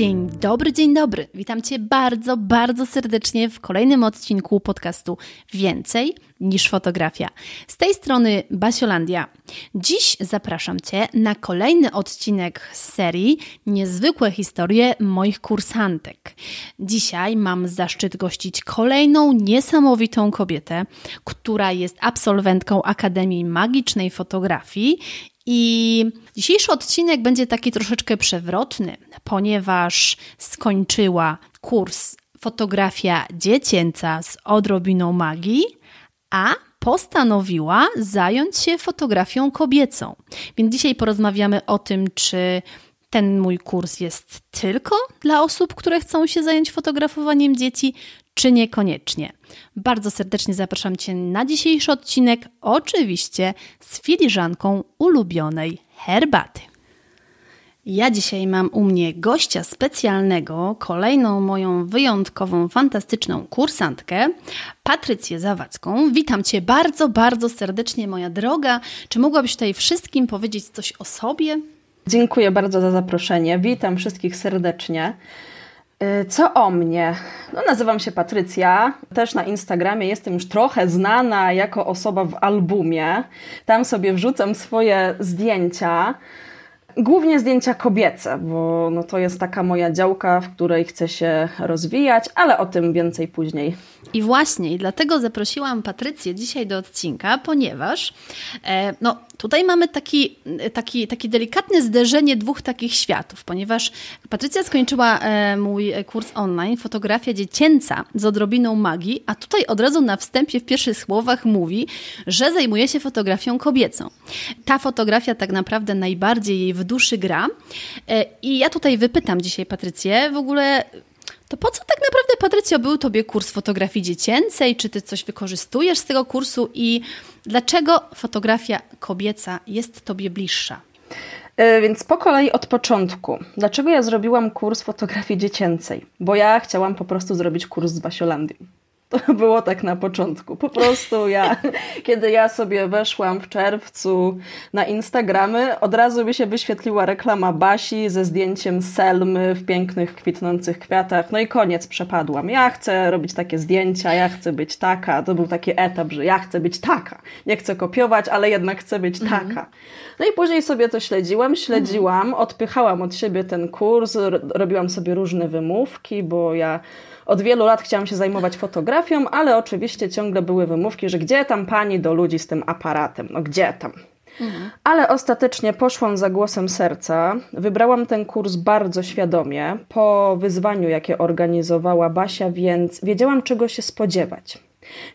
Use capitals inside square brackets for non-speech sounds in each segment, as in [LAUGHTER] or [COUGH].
Dzień dobry, dzień dobry. Witam Cię bardzo, bardzo serdecznie w kolejnym odcinku podcastu Więcej niż fotografia. Z tej strony Basiolandia. Dziś zapraszam Cię na kolejny odcinek z serii Niezwykłe historie moich kursantek. Dzisiaj mam zaszczyt gościć kolejną niesamowitą kobietę, która jest absolwentką Akademii Magicznej Fotografii i dzisiejszy odcinek będzie taki troszeczkę przewrotny, ponieważ skończyła kurs fotografia dziecięca z odrobiną magii, a postanowiła zająć się fotografią kobiecą. Więc dzisiaj porozmawiamy o tym, czy ten mój kurs jest tylko dla osób, które chcą się zająć fotografowaniem dzieci, czy niekoniecznie. Bardzo serdecznie zapraszam Cię na dzisiejszy odcinek, oczywiście z filiżanką ulubionej herbaty. Ja dzisiaj mam u mnie gościa specjalnego, kolejną moją wyjątkową, fantastyczną kursantkę, Patrycję Zawadzką. Witam Cię bardzo, bardzo serdecznie, moja droga. Czy mogłabyś tutaj wszystkim powiedzieć coś o sobie? Dziękuję bardzo za zaproszenie. Witam wszystkich serdecznie. Y, co o mnie? No, nazywam się Patrycja, też na Instagramie jestem już trochę znana jako osoba w albumie. Tam sobie wrzucam swoje zdjęcia. Głównie zdjęcia kobiece, bo no to jest taka moja działka, w której chcę się rozwijać, ale o tym więcej później. I właśnie, i dlatego zaprosiłam Patrycję dzisiaj do odcinka, ponieważ e, no, tutaj mamy taki, taki, taki delikatne zderzenie dwóch takich światów, ponieważ Patrycja skończyła e, mój kurs online Fotografia dziecięca z odrobiną magii, a tutaj od razu na wstępie w pierwszych słowach mówi, że zajmuje się fotografią kobiecą. Ta fotografia tak naprawdę najbardziej jej w duszy gra. E, I ja tutaj wypytam dzisiaj Patrycję w ogóle to po co tak naprawdę, Patrycjo, był Tobie kurs fotografii dziecięcej? Czy Ty coś wykorzystujesz z tego kursu i dlaczego fotografia kobieca jest Tobie bliższa? E, więc po kolei od początku. Dlaczego ja zrobiłam kurs fotografii dziecięcej? Bo ja chciałam po prostu zrobić kurs z Basiolandią. To było tak na początku. Po prostu ja, [LAUGHS] kiedy ja sobie weszłam w czerwcu na Instagramy, od razu mi się wyświetliła reklama Basi ze zdjęciem Selmy w pięknych, kwitnących kwiatach. No i koniec, przepadłam. Ja chcę robić takie zdjęcia, ja chcę być taka. To był taki etap, że ja chcę być taka. Nie chcę kopiować, ale jednak chcę być mhm. taka. No i później sobie to śledziłam, śledziłam, mhm. odpychałam od siebie ten kurs, robiłam sobie różne wymówki, bo ja od wielu lat chciałam się zajmować fotografią, ale oczywiście ciągle były wymówki, że gdzie tam pani do ludzi z tym aparatem? No gdzie tam? Mhm. Ale ostatecznie poszłam za głosem serca. Wybrałam ten kurs bardzo świadomie po wyzwaniu, jakie organizowała Basia, więc wiedziałam, czego się spodziewać.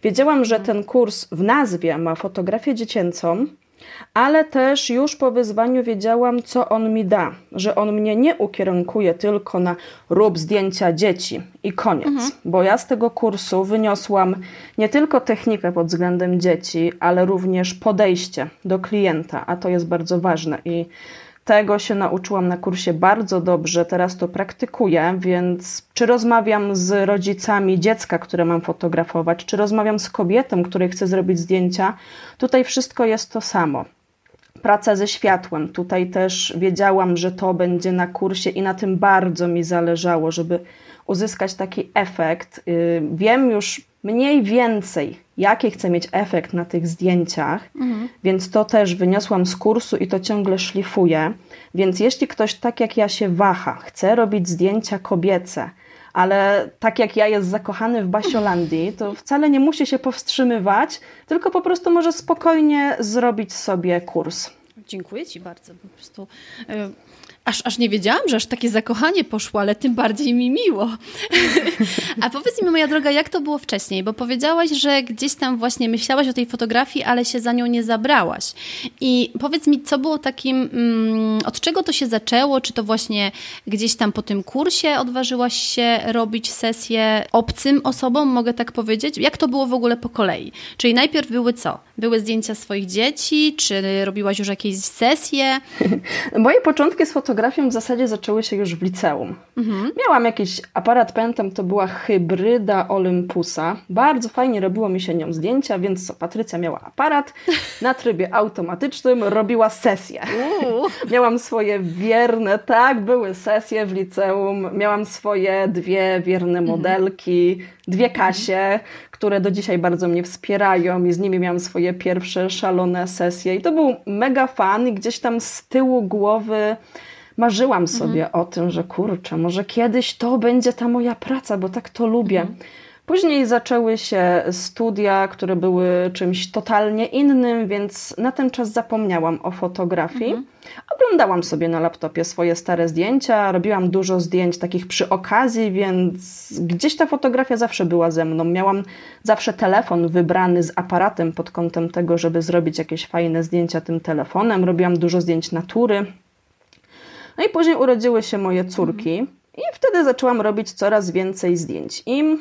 Wiedziałam, że ten kurs w nazwie ma fotografię dziecięcą, ale też już po wyzwaniu wiedziałam, co on mi da, że on mnie nie ukierunkuje tylko na rób zdjęcia dzieci i koniec, mhm. bo ja z tego kursu wyniosłam nie tylko technikę pod względem dzieci, ale również podejście do klienta, a to jest bardzo ważne i tego się nauczyłam na kursie bardzo dobrze, teraz to praktykuję, więc czy rozmawiam z rodzicami dziecka, które mam fotografować, czy rozmawiam z kobietą, której chcę zrobić zdjęcia, tutaj wszystko jest to samo. Praca ze światłem. Tutaj też wiedziałam, że to będzie na kursie i na tym bardzo mi zależało, żeby uzyskać taki efekt. Y, wiem już mniej więcej, jaki chcę mieć efekt na tych zdjęciach, mhm. więc to też wyniosłam z kursu i to ciągle szlifuję. Więc jeśli ktoś tak jak ja się waha, chce robić zdjęcia kobiece, ale tak jak ja jest zakochany w Basiolandii, to wcale nie musi się powstrzymywać, tylko po prostu może spokojnie zrobić sobie kurs. Dziękuję Ci bardzo. Po prostu e, aż, aż nie wiedziałam, że aż takie zakochanie poszło, ale tym bardziej mi miło. [LAUGHS] A powiedz mi, moja droga, jak to było wcześniej? Bo powiedziałaś, że gdzieś tam właśnie myślałaś o tej fotografii, ale się za nią nie zabrałaś. I powiedz mi, co było takim, mm, od czego to się zaczęło? Czy to właśnie gdzieś tam po tym kursie odważyłaś się robić sesję obcym osobom, mogę tak powiedzieć? Jak to było w ogóle po kolei? Czyli najpierw były co? Były zdjęcia swoich dzieci? Czy robiłaś już jakieś sesje? [LAUGHS] Moje początki z fotografią w zasadzie zaczęły się już w liceum. Mhm. Miałam jakiś aparat Pentax, to była hybryda Olympusa. Bardzo fajnie robiło mi się nią zdjęcia, więc co, Patrycja miała aparat, na trybie automatycznym robiła sesję. [LAUGHS] Miałam swoje wierne, tak, były sesje w liceum, miałam swoje dwie wierne mhm. modelki, dwie Kasie, które do dzisiaj bardzo mnie wspierają i z nimi miałam swoje pierwsze szalone sesje i to był mega fan i gdzieś tam z tyłu głowy marzyłam mhm. sobie mhm. o tym, że kurczę, może kiedyś to będzie ta moja praca, bo tak to lubię. Mhm. Później zaczęły się studia, które były czymś totalnie innym, więc na ten czas zapomniałam o fotografii. Mhm. Oglądałam sobie na laptopie swoje stare zdjęcia, robiłam dużo zdjęć takich przy okazji, więc gdzieś ta fotografia zawsze była ze mną. Miałam zawsze telefon wybrany z aparatem pod kątem tego, żeby zrobić jakieś fajne zdjęcia tym telefonem. Robiłam dużo zdjęć natury. No i później urodziły się moje córki. I wtedy zaczęłam robić coraz więcej zdjęć. I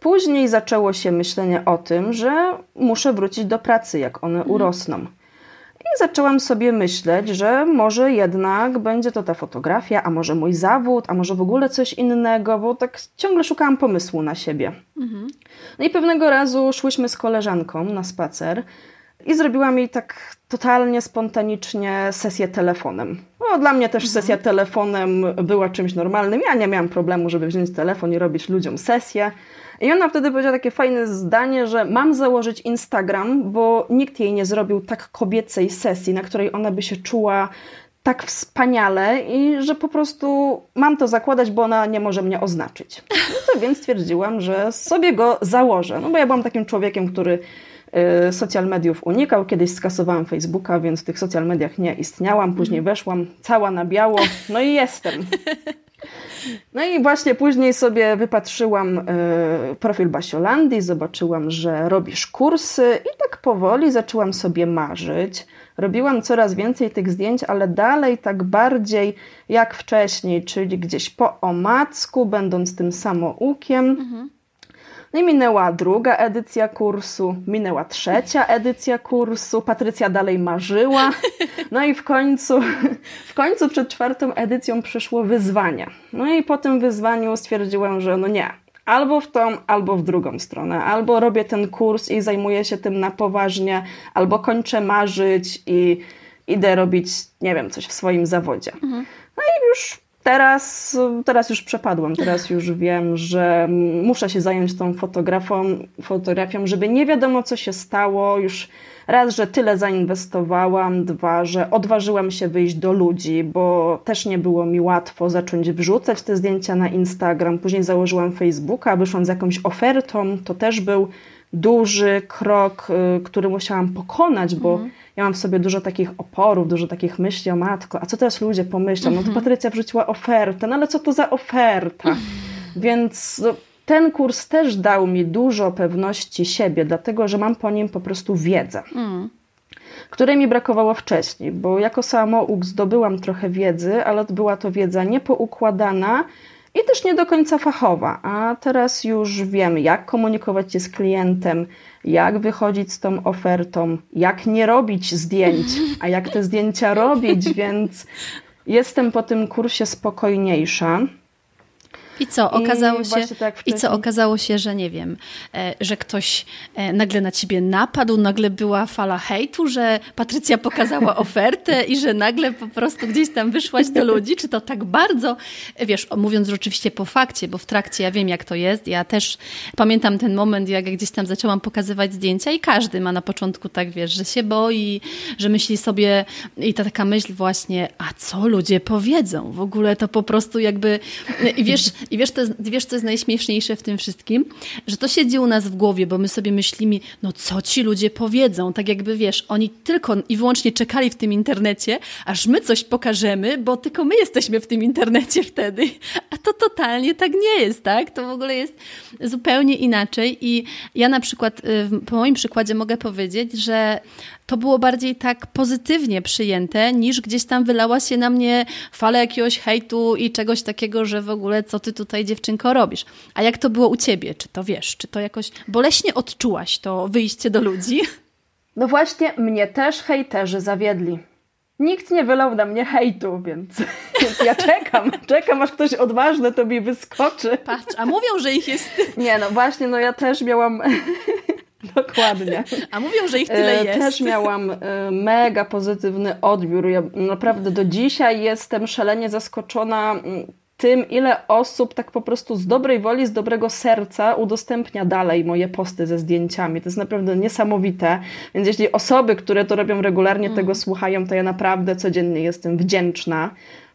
Później zaczęło się myślenie o tym, że muszę wrócić do pracy, jak one mhm. urosną. I zaczęłam sobie myśleć, że może jednak będzie to ta fotografia, a może mój zawód, a może w ogóle coś innego, bo tak ciągle szukałam pomysłu na siebie. Mhm. No i pewnego razu szłyśmy z koleżanką na spacer i zrobiłam jej tak totalnie spontanicznie sesję telefonem. No, dla mnie też mhm. sesja telefonem była czymś normalnym. Ja nie miałam problemu, żeby wziąć telefon i robić ludziom sesję. I ona wtedy powiedziała takie fajne zdanie, że mam założyć Instagram, bo nikt jej nie zrobił tak kobiecej sesji, na której ona by się czuła tak wspaniale i że po prostu mam to zakładać, bo ona nie może mnie oznaczyć. No to więc stwierdziłam, że sobie go założę. No bo ja byłam takim człowiekiem, który social mediów unikał. Kiedyś skasowałam Facebooka, więc w tych social mediach nie istniałam. Później mhm. weszłam cała na biało, no i jestem. [LAUGHS] No i właśnie później sobie wypatrzyłam e, profil Basiolandii, zobaczyłam, że robisz kursy i tak powoli zaczęłam sobie marzyć. Robiłam coraz więcej tych zdjęć, ale dalej tak bardziej jak wcześniej, czyli gdzieś po omacku, będąc tym samoukiem. Mhm. No i minęła druga edycja kursu, minęła trzecia edycja kursu, Patrycja dalej marzyła. No i w końcu, w końcu przed czwartą edycją przyszło wyzwanie. No i po tym wyzwaniu stwierdziłam, że no nie, albo w tą, albo w drugą stronę. Albo robię ten kurs i zajmuję się tym na poważnie, albo kończę marzyć i idę robić, nie wiem, coś w swoim zawodzie. Mhm. No i już Teraz, teraz już przepadłam, teraz już wiem, że muszę się zająć tą fotografią, fotografią, żeby nie wiadomo co się stało. Już raz, że tyle zainwestowałam, dwa, że odważyłam się wyjść do ludzi, bo też nie było mi łatwo zacząć wrzucać te zdjęcia na Instagram. Później założyłam Facebooka, wyszłam z jakąś ofertą. To też był duży krok, y, który musiałam pokonać, bo mhm ja mam w sobie dużo takich oporów, dużo takich myśli o matko, a co teraz ludzie pomyślą? No to mhm. Patrycja wrzuciła ofertę, no ale co to za oferta? [LAUGHS] Więc no, ten kurs też dał mi dużo pewności siebie, dlatego że mam po nim po prostu wiedzę. Mm. Której mi brakowało wcześniej, bo jako samouk zdobyłam trochę wiedzy, ale była to wiedza niepoukładana i też nie do końca fachowa. A teraz już wiem, jak komunikować się z klientem, jak wychodzić z tą ofertą, jak nie robić zdjęć, a jak te zdjęcia robić, [LAUGHS] więc jestem po tym kursie spokojniejsza. I co okazało I się? Tak I co okazało się, że nie wiem, e, że ktoś e, nagle na ciebie napadł, nagle była fala hejtu, że Patrycja pokazała [LAUGHS] ofertę i że nagle po prostu gdzieś tam wyszłaś do ludzi, czy to tak bardzo, wiesz, mówiąc oczywiście po fakcie, bo w trakcie ja wiem jak to jest. Ja też pamiętam ten moment, jak gdzieś tam zaczęłam pokazywać zdjęcia i każdy ma na początku tak, wiesz, że się boi, że myśli sobie i ta taka myśl właśnie, a co ludzie powiedzą? W ogóle to po prostu jakby, wiesz, I wiesz, to jest, wiesz, co jest najśmieszniejsze w tym wszystkim? Że to siedzi u nas w głowie, bo my sobie myślimy, no co ci ludzie powiedzą? Tak jakby, wiesz, oni tylko i wyłącznie czekali w tym internecie, aż my coś pokażemy, bo tylko my jesteśmy w tym internecie wtedy. A to totalnie tak nie jest, tak? To w ogóle jest zupełnie inaczej i ja na przykład y, po moim przykładzie mogę powiedzieć, że to było bardziej tak pozytywnie przyjęte, niż gdzieś tam wylała się na mnie fala jakiegoś hejtu i czegoś takiego, że w ogóle co ty tutaj dziewczynko robisz. A jak to było u ciebie? Czy to wiesz, czy to jakoś boleśnie odczułaś to wyjście do ludzi? No właśnie, mnie też hejterzy zawiedli. Nikt nie wylał na mnie hejtu, więc, [LAUGHS] więc ja czekam. Czekam, aż ktoś odważny to mi wyskoczy. Patrz, a mówią, że ich jest... Nie, no właśnie, no ja też miałam [LAUGHS] Dokładnie. A mówią, że ich tyle e, jest. Też miałam e, mega pozytywny odbiór. Ja naprawdę do dzisiaj jestem szalenie zaskoczona mm, tym, ile osób tak po prostu z dobrej woli, z dobrego serca udostępnia dalej moje posty ze zdjęciami. To jest naprawdę niesamowite. Więc jeśli osoby, które to robią regularnie, mm. tego słuchają, to ja naprawdę codziennie jestem wdzięczna,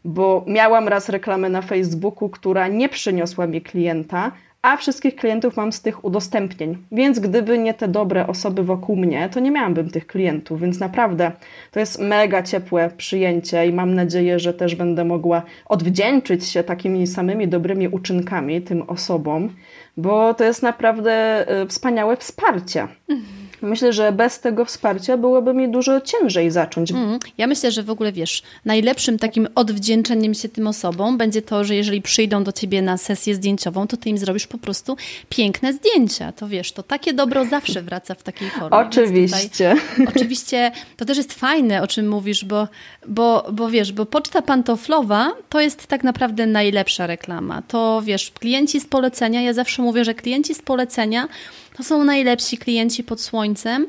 bo miałam raz reklamę na Facebooku, która nie przyniosła mi klienta, a wszystkich klientów mam z tych udostępnień. Więc gdyby nie te dobre osoby wokół mnie, to nie miałabym tych klientów. Więc naprawdę to jest mega ciepłe przyjęcie i mam nadzieję, że też będę mogła odwdzięczyć się takimi samymi dobrymi uczynkami tym osobom, bo to jest naprawdę y, wspaniałe wsparcie. Mhm. Myślę, że bez tego wsparcia byłoby mi dużo ciężej zacząć. Mm, ja myślę, że w ogóle wiesz, najlepszym takim odwdzięczeniem się tym osobom będzie to, że jeżeli przyjdą do ciebie na sesję zdjęciową, to ty im zrobisz po prostu piękne zdjęcia. To wiesz, to takie dobro zawsze wraca w takiej formie. Oczywiście. Tutaj, oczywiście to też jest fajne, o czym mówisz, bo, bo, bo wiesz, bo poczta pantoflowa to jest tak naprawdę najlepsza reklama. To wiesz, klienci z polecenia, ja zawsze mówię, że klienci z polecenia to są najlepsi klienci pod słońcem.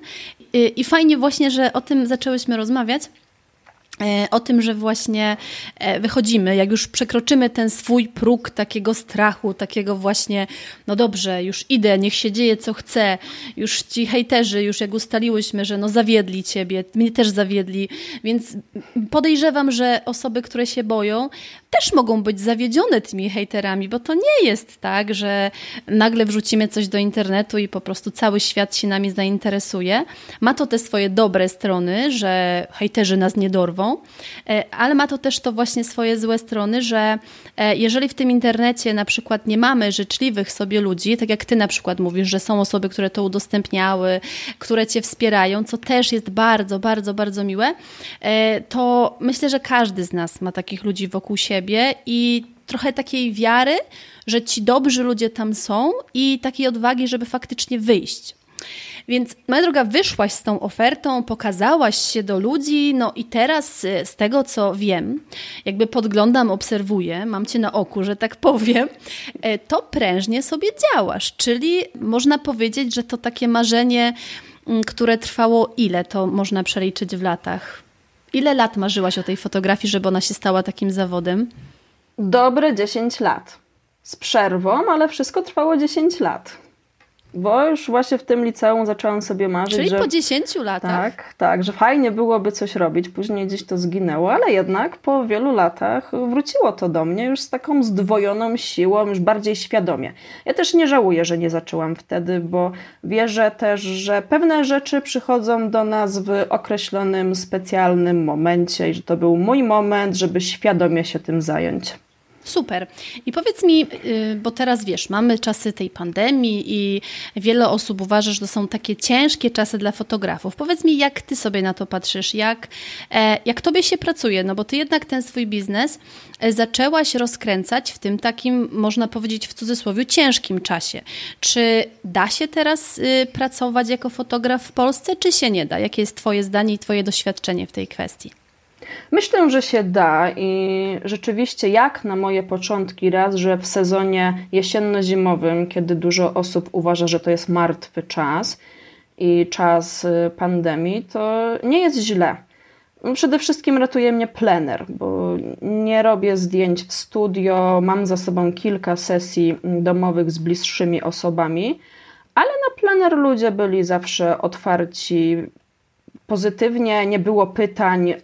I fajnie właśnie, że o tym zaczęłyśmy rozmawiać E, o tym, że właśnie e, wychodzimy, jak już przekroczymy ten swój próg takiego strachu, takiego właśnie, no dobrze, już idę, niech się dzieje co chce, już ci hejterzy, już jak ustaliłyśmy, że no zawiedli ciebie, mnie też zawiedli, więc podejrzewam, że osoby, które się boją, też mogą być zawiedzione tymi hejterami, bo to nie jest tak, że nagle wrzucimy coś do internetu i po prostu cały świat się nami zainteresuje. Ma to te swoje dobre strony, że hejterzy nas nie dorwą, E, ale ma to też to właśnie swoje złe strony, że e, jeżeli w tym internecie na przykład nie mamy życzliwych sobie ludzi, tak jak ty na przykład mówisz, że są osoby, które to udostępniały, które cię wspierają, co też jest bardzo, bardzo, bardzo miłe, e, to myślę, że każdy z nas ma takich ludzi wokół siebie i trochę takiej wiary, że ci dobrzy ludzie tam są i takiej odwagi, żeby faktycznie wyjść. Więc moja droga, wyszłaś z tą ofertą, pokazałaś się do ludzi, no i teraz y, z tego co wiem, jakby podglądam, obserwuję, mam cię na oku, że tak powiem, e, to prężnie sobie działasz, czyli można powiedzieć, że to takie marzenie, mm, które trwało ile to można przeliczyć w latach? Ile lat marzyłaś o tej fotografii, żeby ona się stała takim zawodem? Dobre 10 lat. Z przerwą, ale wszystko trwało 10 lat. Bo już właśnie w tym liceum zaczęłam sobie marzyć, Czyli że... po 10 latach? Tak, tak, że fajnie byłoby coś robić. Później gdzieś to zginęło, ale jednak po wielu latach wróciło to do mnie już z taką zdwojoną siłą, już bardziej świadomie. Ja też nie żałuję, że nie zaczęłam wtedy, bo wierzę też, że pewne rzeczy przychodzą do nas w określonym, specjalnym momencie i że to był mój moment, żeby świadomie się tym zająć. Super. I powiedz mi, y, bo teraz wiesz, mamy czasy tej pandemii i wiele osób uważa, że to są takie ciężkie czasy dla fotografów. Powiedz mi, jak ty sobie na to patrzysz, jak, e, jak tobie się pracuje, no bo ty jednak ten swój biznes e, zaczęłaś rozkręcać w tym takim, można powiedzieć w cudzysłowie, ciężkim czasie. Czy da się teraz y, pracować jako fotograf w Polsce, czy się nie da? Jakie jest twoje zdanie i twoje doświadczenie w tej kwestii? Myślę, że się da i rzeczywiście jak na moje początki, raz, że w sezonie jesienno-zimowym, kiedy dużo osób uważa, że to jest martwy czas i czas y, pandemii, to nie jest źle. Przede wszystkim ratuje mnie plener, bo nie robię zdjęć w studio, mam za sobą kilka sesji domowych z bliższymi osobami, ale na plener ludzie byli zawsze otwarci pozytywnie, nie było pytań e,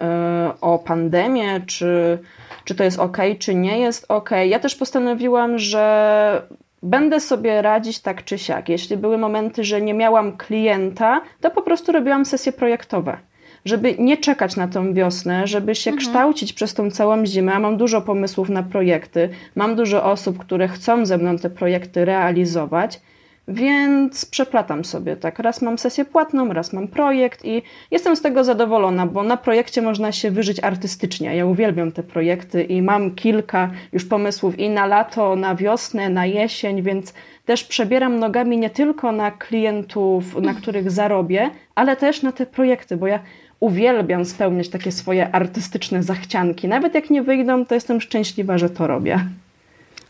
o pandemię czy czy to jest ok, czy nie jest ok. Ja też postanowiłam, że będę sobie radzić tak czy siak. Jeśli były momenty, że nie miałam klienta, to po prostu robiłam sesje projektowe żeby nie czekać na tą wiosnę, żeby się mhm. kształcić przez tą całą zimę. Ja mam dużo pomysłów na projekty, mam dużo osób, które chcą ze mną te projekty realizować. Więc przeplatam sobie, tak. Raz mam sesję płatną, raz mam projekt i jestem z tego zadowolona, bo na projekcie można się wyżyć artystycznie. Ja uwielbiam te projekty i mam kilka już pomysłów i na lato, na wiosnę, na jesień, więc też przebieram nogami nie tylko na klientów, na których zarobię, ale też na te projekty, bo ja uwielbiam spełniać takie swoje artystyczne zachcianki. Nawet jak nie wyjdą, to jestem szczęśliwa, że to robię.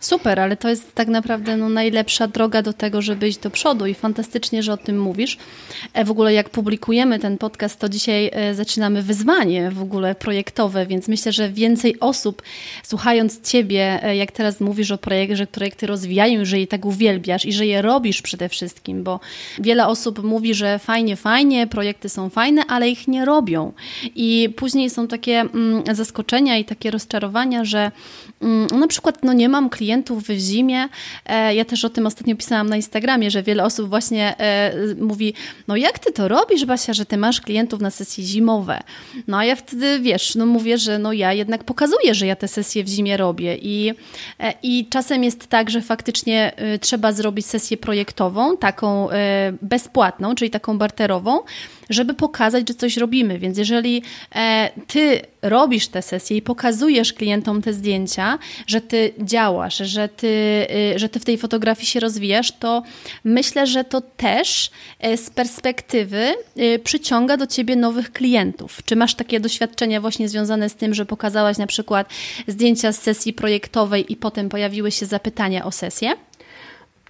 Super, ale to jest tak naprawdę no, najlepsza droga do tego, żeby iść do przodu i fantastycznie, że o tym mówisz. E, w ogóle jak publikujemy ten podcast, to dzisiaj e, zaczynamy wyzwanie w ogóle projektowe, więc myślę, że więcej osób słuchając Ciebie, e, jak teraz mówisz o projekcie, że projekty rozwijają, że je tak uwielbiasz i że je robisz przede wszystkim, bo wiele osób mówi, że fajnie, fajnie, projekty są fajne, ale ich nie robią. I później są takie mm, zaskoczenia i takie rozczarowania, że mm, na przykład no, nie mam klientów, klientów w zimie. E, ja też o tym ostatnio pisałam na Instagramie, że wiele osób właśnie e, mówi, no jak ty to robisz, Basia, że ty masz klientów na sesje zimowe? No a ja wtedy, wiesz, no mówię, że no ja jednak pokazuję, że ja te sesje w zimie robię i, e, i czasem jest tak, że faktycznie trzeba zrobić sesję projektową, taką bezpłatną, czyli taką barterową, żeby pokazać, że coś robimy. Więc jeżeli e, ty robisz te sesje i pokazujesz klientom te zdjęcia, że ty działasz, że ty, y, że ty w tej fotografii się rozwijasz, to myślę, że to też e, z perspektywy y, przyciąga do ciebie nowych klientów. Czy masz takie doświadczenia właśnie związane z tym, że pokazałaś na przykład zdjęcia z sesji projektowej i potem pojawiły się zapytania o sesję?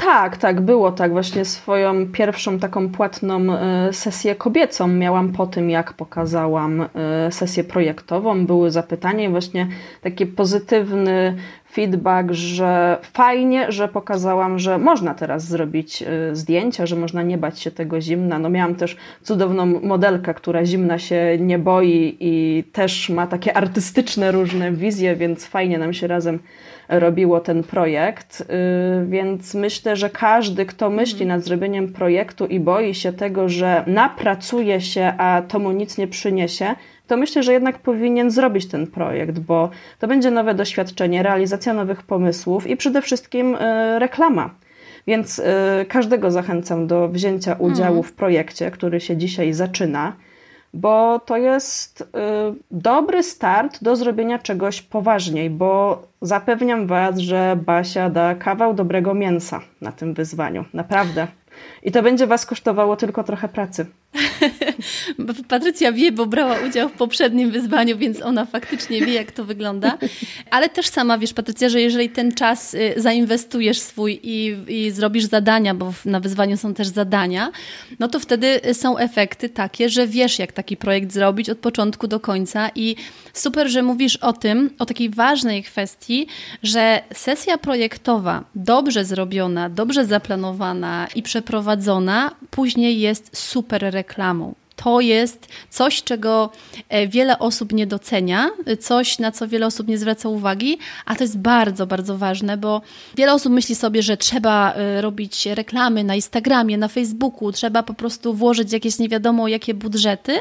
Tak, tak, było tak. Właśnie swoją pierwszą taką płatną e, sesję kobiecą miałam po tym, jak pokazałam e, sesję projektową. Były zapytania właśnie taki pozytywny feedback, że fajnie, że pokazałam, że można teraz zrobić e, zdjęcia, że można nie bać się tego zimna. No miałam też cudowną modelkę, która zimna się nie boi i też ma takie artystyczne różne wizje, więc fajnie nam się razem robiło ten projekt, y, więc myślę, że każdy, kto myśli nad zrobieniem projektu i boi się tego, że napracuje się, a to mu nic nie przyniesie, to myślę, że jednak powinien zrobić ten projekt, bo to będzie nowe doświadczenie, realizacja nowych pomysłów i przede wszystkim y, reklama. Więc y, każdego zachęcam do wzięcia udziału mhm. w projekcie, który się dzisiaj zaczyna bo to jest y, dobry start do zrobienia czegoś poważniej, bo zapewniam Was, że Basia da kawał dobrego mięsa na tym wyzwaniu. Naprawdę. I to będzie Was kosztowało tylko trochę pracy. [LAUGHS] Patrycja wie, bo brała udział w poprzednim wyzwaniu, więc ona faktycznie wie, jak to wygląda. Ale też sama wiesz, Patrycja, że jeżeli ten czas y, zainwestujesz swój i, i zrobisz zadania, bo na wyzwaniu są też zadania, no to wtedy są efekty takie, że wiesz, jak taki projekt zrobić od początku do końca. I super, że mówisz o tym, o takiej ważnej kwestii, że sesja projektowa, dobrze zrobiona, dobrze zaplanowana i przeprowadzona, później jest super reklamą. To jest coś, czego e, wiele osób nie docenia, coś, na co wiele osób nie zwraca uwagi, a to jest bardzo, bardzo ważne, bo wiele osób myśli sobie, że trzeba e, robić reklamy na Instagramie, na Facebooku, trzeba po prostu włożyć jakieś nie wiadomo jakie budżety,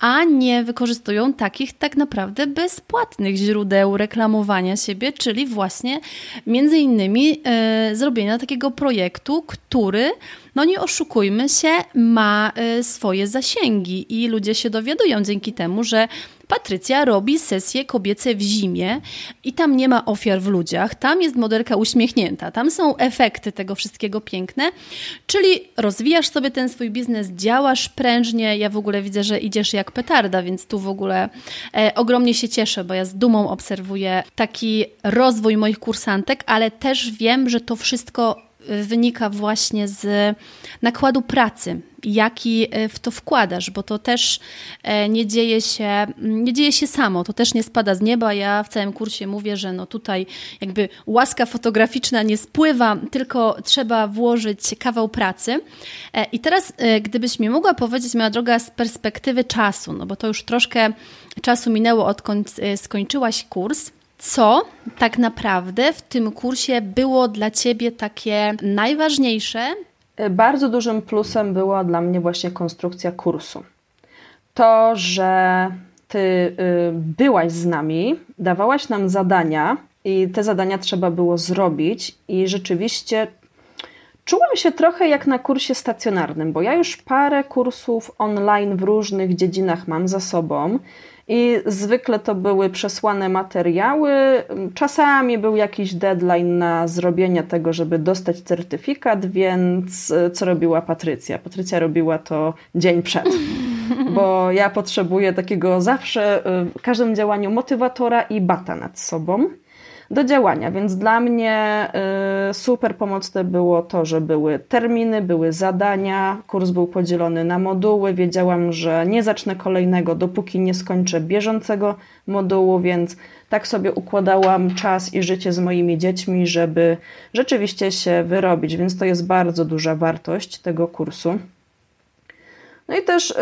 a nie wykorzystują takich tak naprawdę bezpłatnych źródeł reklamowania siebie, czyli właśnie między innymi e, zrobienia takiego projektu, który, no nie oszukujmy się, ma e, swoje zasięgi i ludzie się dowiadują dzięki temu, że Patrycja robi sesje kobiece w zimie i tam nie ma ofiar w ludziach, tam jest modelka uśmiechnięta, tam są efekty tego wszystkiego piękne, czyli rozwijasz sobie ten swój biznes, działasz prężnie, ja w ogóle widzę, że idziesz jak petarda, więc tu w ogóle e, ogromnie się cieszę, bo ja z dumą obserwuję taki rozwój moich kursantek, ale też wiem, że to wszystko wynika właśnie z nakładu pracy, jaki e, w to wkładasz, bo to też e, nie dzieje się, nie dzieje się samo, to też nie spada z nieba. Ja w całym kursie mówię, że no tutaj jakby łaska fotograficzna nie spływa, tylko trzeba włożyć kawał pracy. E, I teraz, gdybyś mi mogła powiedzieć, moja droga, z perspektywy czasu, no bo to już troszkę czasu minęło, odkąd skończyłaś kurs, Co tak naprawdę w tym kursie było dla Ciebie takie najważniejsze? Bardzo dużym plusem była dla mnie właśnie konstrukcja kursu. To, że Ty y, byłaś z nami, dawałaś nam zadania i te zadania trzeba było zrobić, i rzeczywiście Czułam się trochę jak na kursie stacjonarnym, bo ja już parę kursów online w różnych dziedzinach mam za sobą i zwykle to były przesłane materiały. Czasami był jakiś deadline na zrobienie tego, żeby dostać certyfikat, więc e, co robiła Patrycja? Patrycja robiła to dzień przed, [LAUGHS] bo ja potrzebuję takiego zawsze e, w każdym działaniu motywatora i bata nad sobą do działania. Więc dla mnie y, super pomocne było to, że były terminy, były zadania, kurs był podzielony na moduły. Wiedziałam, że nie zacznę kolejnego, dopóki nie skończę bieżącego modułu, więc tak sobie układałam czas i życie z moimi dziećmi, żeby rzeczywiście się wyrobić. Więc to jest bardzo duża wartość tego kursu. No i też y,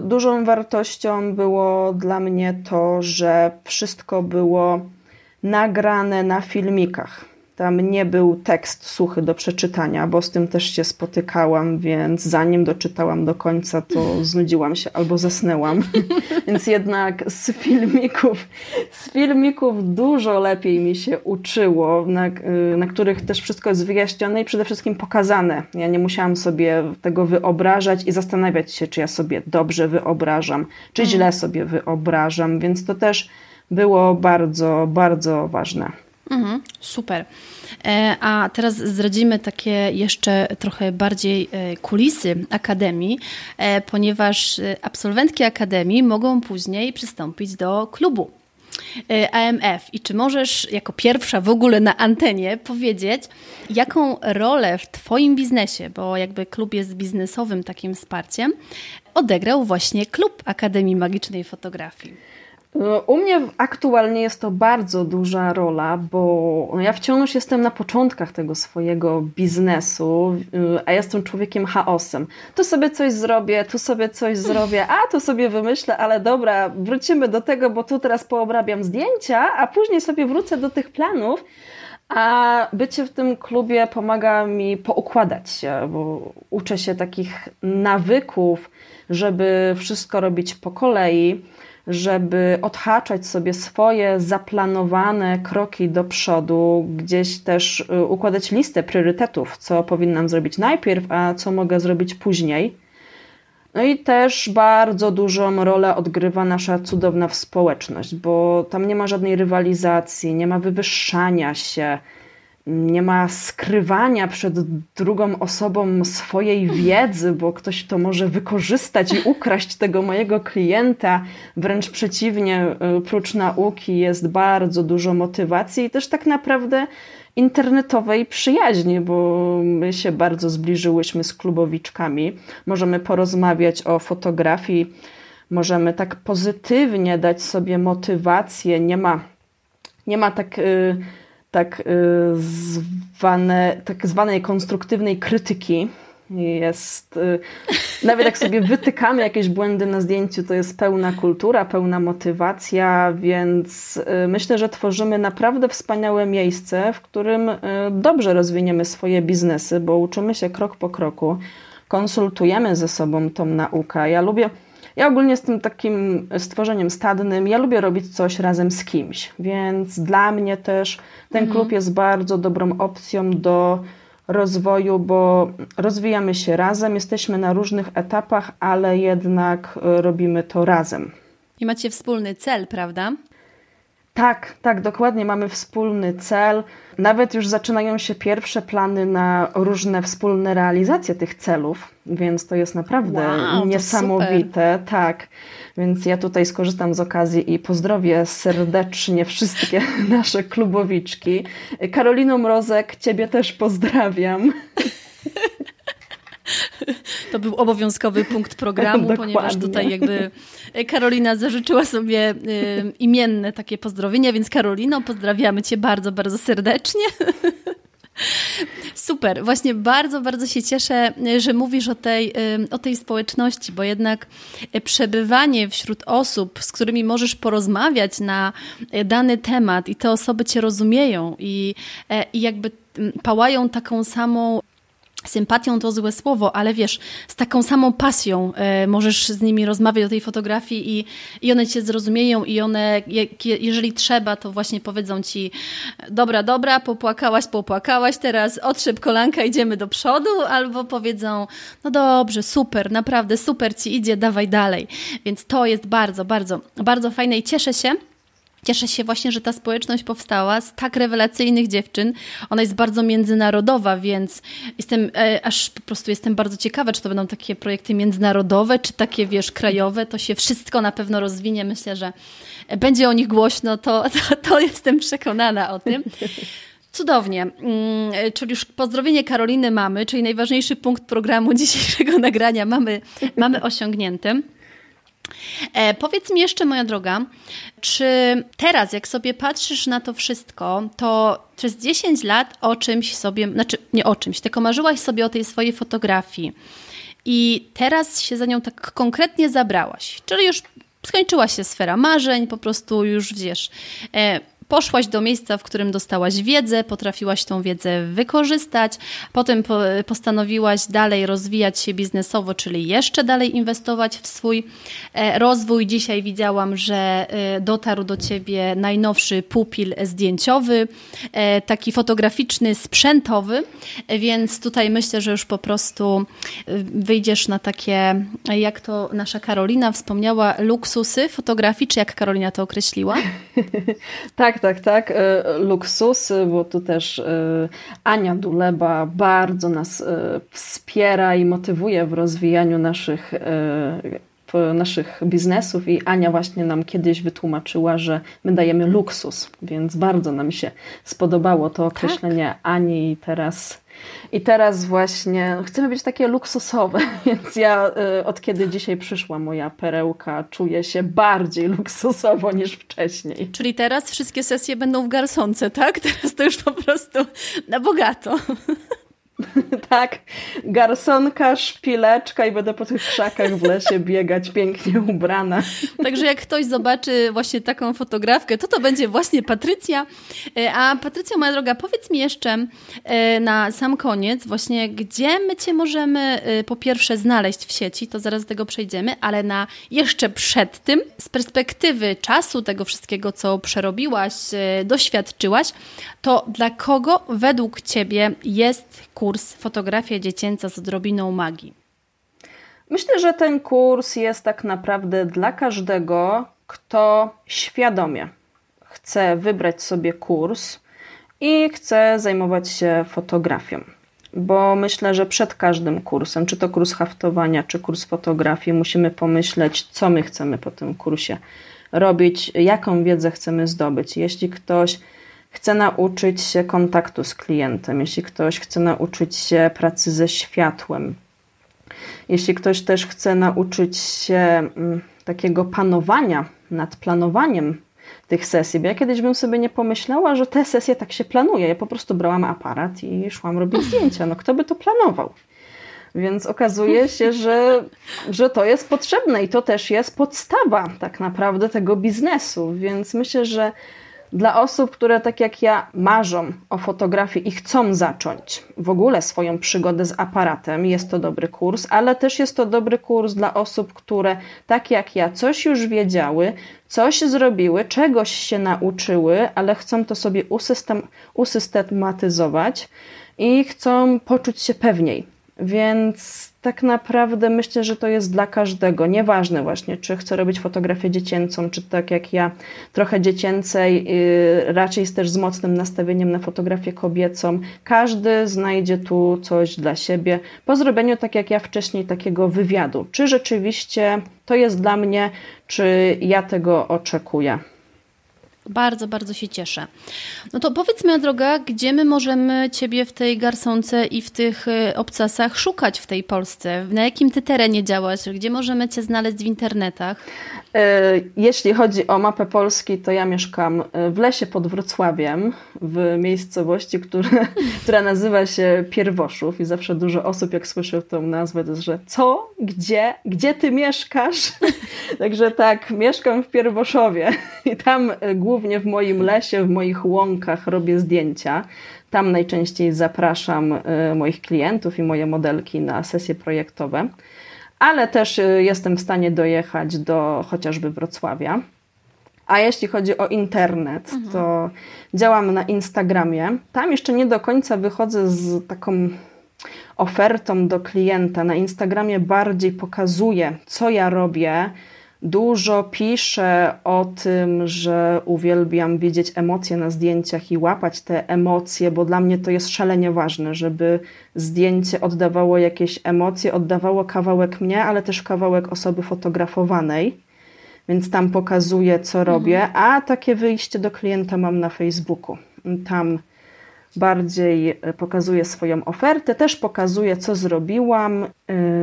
dużą wartością było dla mnie to, że wszystko było nagrane na filmikach. Tam nie był tekst suchy do przeczytania, bo z tym też się spotykałam, więc zanim doczytałam do końca, to znudziłam się albo zasnęłam. [LAUGHS] więc jednak z filmików, z filmików dużo lepiej mi się uczyło, na, na których też wszystko jest wyjaśnione i przede wszystkim pokazane. Ja nie musiałam sobie tego wyobrażać i zastanawiać się, czy ja sobie dobrze wyobrażam, czy źle mm. sobie wyobrażam, więc to też było bardzo, bardzo ważne. Mhm, super. E, a teraz zdradzimy takie jeszcze trochę bardziej e, kulisy Akademii, e, ponieważ absolwentki Akademii mogą później przystąpić do klubu AMF. I czy możesz jako pierwsza w ogóle na antenie powiedzieć, jaką rolę w Twoim biznesie, bo jakby klub jest biznesowym takim wsparciem, odegrał właśnie klub Akademii Magicznej Fotografii? No, u mnie aktualnie jest to bardzo duża rola, bo ja wciąż jestem na początkach tego swojego biznesu, y, a jestem człowiekiem chaosem. Tu sobie coś zrobię, tu sobie coś zrobię, a tu sobie wymyślę, ale dobra, wrócimy do tego, bo tu teraz poobrabiam zdjęcia, a później sobie wrócę do tych planów. A bycie w tym klubie pomaga mi poukładać się, bo uczę się takich nawyków, żeby wszystko robić po kolei żeby odhaczać sobie swoje zaplanowane kroki do przodu, gdzieś też y, układać listę priorytetów, co powinnam zrobić najpierw, a co mogę zrobić później. No i też bardzo dużą rolę odgrywa nasza cudowna społeczność, bo tam nie ma żadnej rywalizacji, nie ma wywyższania się, nie ma skrywania przed drugą osobą swojej wiedzy, bo ktoś to może wykorzystać i ukraść tego mojego klienta. Wręcz przeciwnie, prócz nauki jest bardzo dużo motywacji i też tak naprawdę internetowej przyjaźni, bo my się bardzo zbliżyłyśmy z klubowiczkami. Możemy porozmawiać o fotografii, możemy tak pozytywnie dać sobie motywację. Nie ma, nie ma tak. Yy, tak, y, zwane, tak zwanej konstruktywnej krytyki. Jest, y, nawet jak sobie wytykamy jakieś błędy na zdjęciu, to jest pełna kultura, pełna motywacja, więc y, myślę, że tworzymy naprawdę wspaniałe miejsce, w którym dobrze rozwiniemy swoje biznesy, bo uczymy się krok po kroku, konsultujemy ze sobą tą naukę. Ja lubię ja ogólnie jestem takim stworzeniem stadnym. Ja lubię robić coś razem z kimś, więc dla mnie też ten mhm. klub jest bardzo dobrą opcją do rozwoju, bo rozwijamy się razem, jesteśmy na różnych etapach, ale jednak e, robimy to razem. I macie wspólny cel, prawda? Tak, tak, dokładnie. Mamy wspólny cel. Nawet już zaczynają się pierwsze plany na różne wspólne realizacje tych celów, więc to jest naprawdę wow, niesamowite. Tak, więc ja tutaj skorzystam z okazji i pozdrowię serdecznie wszystkie [LAUGHS] nasze klubowiczki. Karolino Mrozek, Ciebie też pozdrawiam. [LAUGHS] To był obowiązkowy punkt programu, [LAUGHS] ponieważ tutaj jakby Karolina zażyczyła sobie y, imienne takie pozdrowienia, więc Karolino, pozdrawiamy Cię bardzo, bardzo serdecznie. Super, właśnie bardzo, bardzo się cieszę, że mówisz o tej, o tej społeczności, bo jednak przebywanie wśród osób, z którymi możesz porozmawiać na dany temat i te osoby cię rozumieją i, i jakby pałają taką samą sympatią to złe słowo, ale wiesz, z taką samą pasją e, możesz z nimi rozmawiać o tej fotografii i, i one cię zrozumieją i one, je, jeżeli trzeba, to właśnie powiedzą ci dobra, dobra, popłakałaś, popłakałaś, teraz otrzep kolanka, idziemy do przodu, albo powiedzą no dobrze, super, naprawdę super ci idzie, dawaj dalej. Więc to jest bardzo, bardzo, bardzo fajne i cieszę się, Cieszę się właśnie, że ta społeczność powstała z tak rewelacyjnych dziewczyn. Ona jest bardzo międzynarodowa, więc jestem, e, aż po prostu jestem bardzo ciekawa, czy to będą takie projekty międzynarodowe, czy takie, wiesz, krajowe. To się wszystko na pewno rozwinie. Myślę, że będzie o nich głośno, to, to, to jestem przekonana o tym. Cudownie. Mm, czyli już pozdrowienie Karoliny mamy, czyli najważniejszy punkt programu [LAUGHS] dzisiejszego nagrania mamy, mamy osiągnięty. E, powiedz mi jeszcze, moja droga, czy teraz, jak sobie patrzysz na to wszystko, to przez 10 lat o czymś sobie, znaczy nie o czymś, tylko marzyłaś sobie o tej swojej fotografii i teraz się za nią tak konkretnie zabrałaś, czyli już skończyła się sfera marzeń, po prostu już wiesz. E, Poszłaś do miejsca, w którym dostałaś wiedzę, potrafiłaś tą wiedzę wykorzystać, potem postanowiłaś dalej rozwijać się biznesowo, czyli jeszcze dalej inwestować w swój e, rozwój. Dzisiaj widziałam, że e, dotarł do ciebie najnowszy pupil zdjęciowy, e, taki fotograficzny, sprzętowy, więc tutaj myślę, że już po prostu wyjdziesz na takie, jak to nasza Karolina wspomniała, luksusy fotografii, czy jak Karolina to określiła? [LAUGHS] tak, tak, tak, e, Luksusy, bo tu też e, Ania Duleba bardzo nas e, wspiera i motywuje w rozwijaniu naszych naszych biznesów i Ania właśnie nam kiedyś wytłumaczyła, że my dajemy luksus, więc bardzo nam się spodobało to określenie tak. Ani i teraz i teraz właśnie chcemy być takie luksusowe, [LAUGHS] więc ja y, od kiedy dzisiaj przyszła moja perełka, czuję się bardziej luksusowo niż wcześniej. Czyli teraz wszystkie sesje będą w garsonce, tak? Teraz to już po prostu na bogato. [LAUGHS] [LAUGHS] tak, garsonka, szpileczka i będę po tych krzakach w lesie biegać pięknie ubrana. Także jak ktoś zobaczy właśnie taką fotografkę, to to będzie właśnie Patrycja. E, a Patrycja, moja droga, powiedz mi jeszcze e, na sam koniec właśnie, gdzie my Cię możemy e, po pierwsze znaleźć w sieci, to zaraz do tego przejdziemy, ale na jeszcze przed tym, z perspektywy czasu tego wszystkiego, co przerobiłaś, doświadczyłaś, to dla kogo według Ciebie jest kurs Fotografia dziecięca z odrobiną magii? Myślę, że ten kurs jest tak naprawdę dla każdego, kto świadomie chce wybrać sobie kurs i chce zajmować się fotografią. Bo myślę, że przed każdym kursem, czy to kurs haftowania, czy kurs fotografii, musimy pomyśleć, co my chcemy po tym kursie robić, jaką wiedzę chcemy zdobyć. Jeśli ktoś chce nauczyć się kontaktu z klientem, jeśli ktoś chce nauczyć się pracy ze światłem, jeśli ktoś też chce nauczyć się mm, takiego panowania nad planowaniem tych sesji, bo ja kiedyś bym sobie nie pomyślała, że te sesje tak się planuje. Ja po prostu brałam aparat i szłam robić zdjęcia. No kto by to planował? Więc okazuje się, że, że to jest potrzebne i to też jest podstawa tak naprawdę tego biznesu. Więc myślę, że dla osób, które tak jak ja marzą o fotografii i chcą zacząć w ogóle swoją przygodę z aparatem, jest to dobry kurs, ale też jest to dobry kurs dla osób, które tak jak ja coś już wiedziały, coś zrobiły, czegoś się nauczyły, ale chcą to sobie usystem, usystematyzować i chcą poczuć się pewniej. Więc tak naprawdę myślę, że to jest dla każdego. Nieważne właśnie, czy chce robić fotografię dziecięcą, czy tak jak ja, trochę dziecięcej, yy, raczej jest też z mocnym nastawieniem na fotografię kobiecą. Każdy znajdzie tu coś dla siebie po zrobieniu, tak jak ja wcześniej, takiego wywiadu. Czy rzeczywiście to jest dla mnie, czy ja tego oczekuję. Bardzo, bardzo się cieszę. No to powiedz moja droga, gdzie my możemy Ciebie w tej garsonce i w tych y, obcasach szukać w tej Polsce? Na jakim Ty terenie działasz? Gdzie możemy Cię znaleźć w internetach? Jeśli chodzi o mapę Polski, to ja mieszkam w lesie pod Wrocławiem, w miejscowości, [LAUGHS] która, nazywa się Pierwoszów i zawsze dużo osób, jak słyszę tą nazwę, to jest, że co? Gdzie? Gdzie ty mieszkasz? [LAUGHS] Także tak, mieszkam w Pierwoszowie i tam głównie w moim lesie, w moich łąkach robię zdjęcia. Tam najczęściej zapraszam moich klientów i moje modelki na sesje projektowe ale też y, jestem w stanie dojechać do chociażby Wrocławia. A jeśli chodzi o internet, mhm. to działam na Instagramie. Tam jeszcze nie do końca wychodzę z taką ofertą do klienta. Na Instagramie bardziej pokazuję, co ja robię, Dużo piszę o tym, że uwielbiam widzieć emocje na zdjęciach i łapać te emocje, bo dla mnie to jest szalenie ważne, żeby zdjęcie oddawało jakieś emocje, oddawało kawałek mnie, ale też kawałek osoby fotografowanej. Więc tam pokazuję, co robię, mhm. a takie wyjście do klienta mam na Facebooku. Tam bardziej e, pokazuję swoją ofertę, też pokazuję, co zrobiłam. E,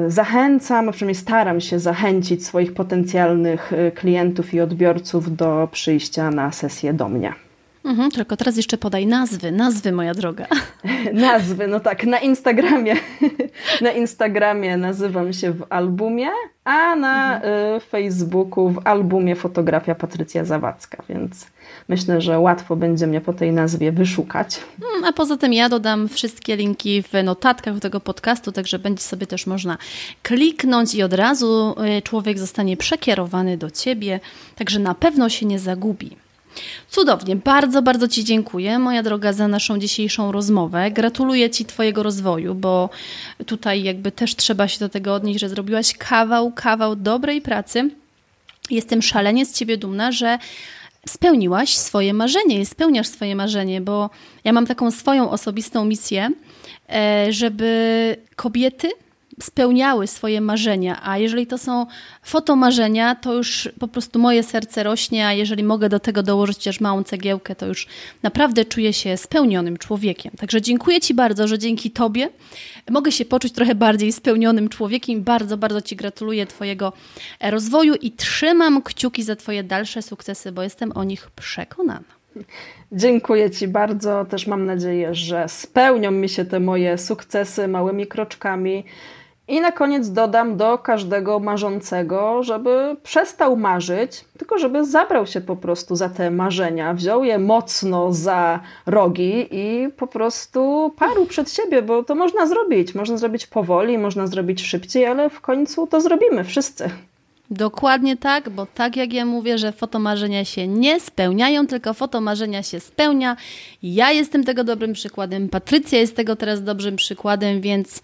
zachęcam, przynajmniej staram się zachęcić swoich potencjalnych e, klientów i odbiorców do przyjścia na sesję do mnie. Mhm, tylko teraz jeszcze podaj nazwy, nazwy moja droga. [LAUGHS] nazwy, no tak, na Instagramie. [LAUGHS] na Instagramie nazywam się w albumie, a na mhm. Facebooku w albumie fotografia Patrycja Zawadzka, więc myślę, że łatwo będzie mnie po tej nazwie wyszukać. Mm, a poza tym ja dodam wszystkie linki w notatkach do tego podcastu, także będzie sobie też można kliknąć i od razu y, człowiek zostanie przekierowany do Ciebie, także na pewno się nie zagubi. Cudownie, bardzo, bardzo Ci dziękuję, moja droga, za naszą dzisiejszą rozmowę. Gratuluję Ci Twojego rozwoju, bo tutaj jakby też trzeba się do tego odnieść, że zrobiłaś kawał, kawał dobrej pracy. Jestem szalenie z Ciebie dumna, że spełniłaś swoje marzenie i spełniasz swoje marzenie, bo ja mam taką swoją osobistą misję, e, żeby kobiety spełniały swoje marzenia, a jeżeli to są fotomarzenia, to już po prostu moje serce rośnie, a jeżeli mogę do tego dołożyć chociaż małą cegiełkę, to już naprawdę czuję się spełnionym człowiekiem. Także dziękuję Ci bardzo, że dzięki Tobie mogę się poczuć trochę bardziej spełnionym człowiekiem. Bardzo, bardzo Ci gratuluję Twojego rozwoju i trzymam kciuki za Twoje dalsze sukcesy, bo jestem o nich przekonana. Dziękuję Ci bardzo. Też mam nadzieję, że spełnią mi się te moje sukcesy małymi kroczkami. I na koniec dodam do każdego marzącego, żeby przestał marzyć, tylko żeby zabrał się po prostu za te marzenia, wziął je mocno za rogi i po prostu parł przed siebie, bo to można zrobić. Można zrobić powoli, można zrobić szybciej, ale w końcu to zrobimy wszyscy. Dokładnie tak, bo tak jak ja mówię, że fotomarzenia się nie spełniają, tylko fotomarzenia się spełnia. Ja jestem tego dobrym przykładem, Patrycja jest tego teraz dobrym przykładem, więc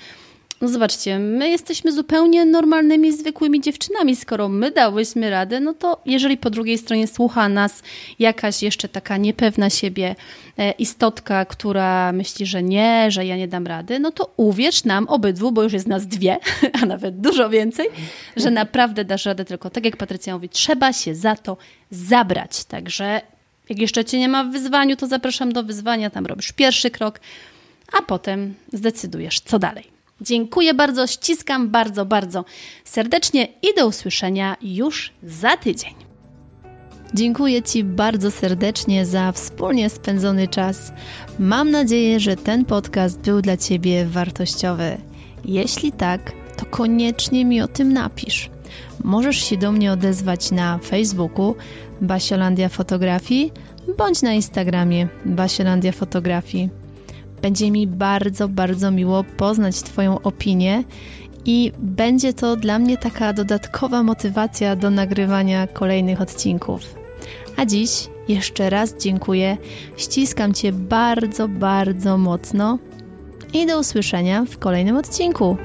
no zobaczcie, my jesteśmy zupełnie normalnymi, zwykłymi dziewczynami. Skoro my dałyśmy radę, no to jeżeli po drugiej stronie słucha nas jakaś jeszcze taka niepewna siebie e, istotka, która myśli, że nie, że ja nie dam rady, no to uwierz nam obydwu, bo już jest nas dwie, [LAUGHS] a nawet dużo więcej, że naprawdę dasz radę, tylko tak jak Patrycja mówi, trzeba się za to zabrać. Także jak jeszcze Cię nie ma w wyzwaniu, to zapraszam do wyzwania, tam robisz pierwszy krok, a potem zdecydujesz, co dalej. Dziękuję bardzo, ściskam bardzo, bardzo serdecznie i do usłyszenia już za tydzień. Dziękuję Ci bardzo serdecznie za wspólnie spędzony czas. Mam nadzieję, że ten podcast był dla Ciebie wartościowy. Jeśli tak, to koniecznie mi o tym napisz. Możesz się do mnie odezwać na Facebooku Basiolandia Fotografii bądź na Instagramie Basiolandia Fotografii. Będzie mi bardzo, bardzo miło poznać Twoją opinię i będzie to dla mnie taka dodatkowa motywacja do nagrywania kolejnych odcinków. A dziś jeszcze raz dziękuję, ściskam Cię bardzo, bardzo mocno i do usłyszenia w kolejnym odcinku.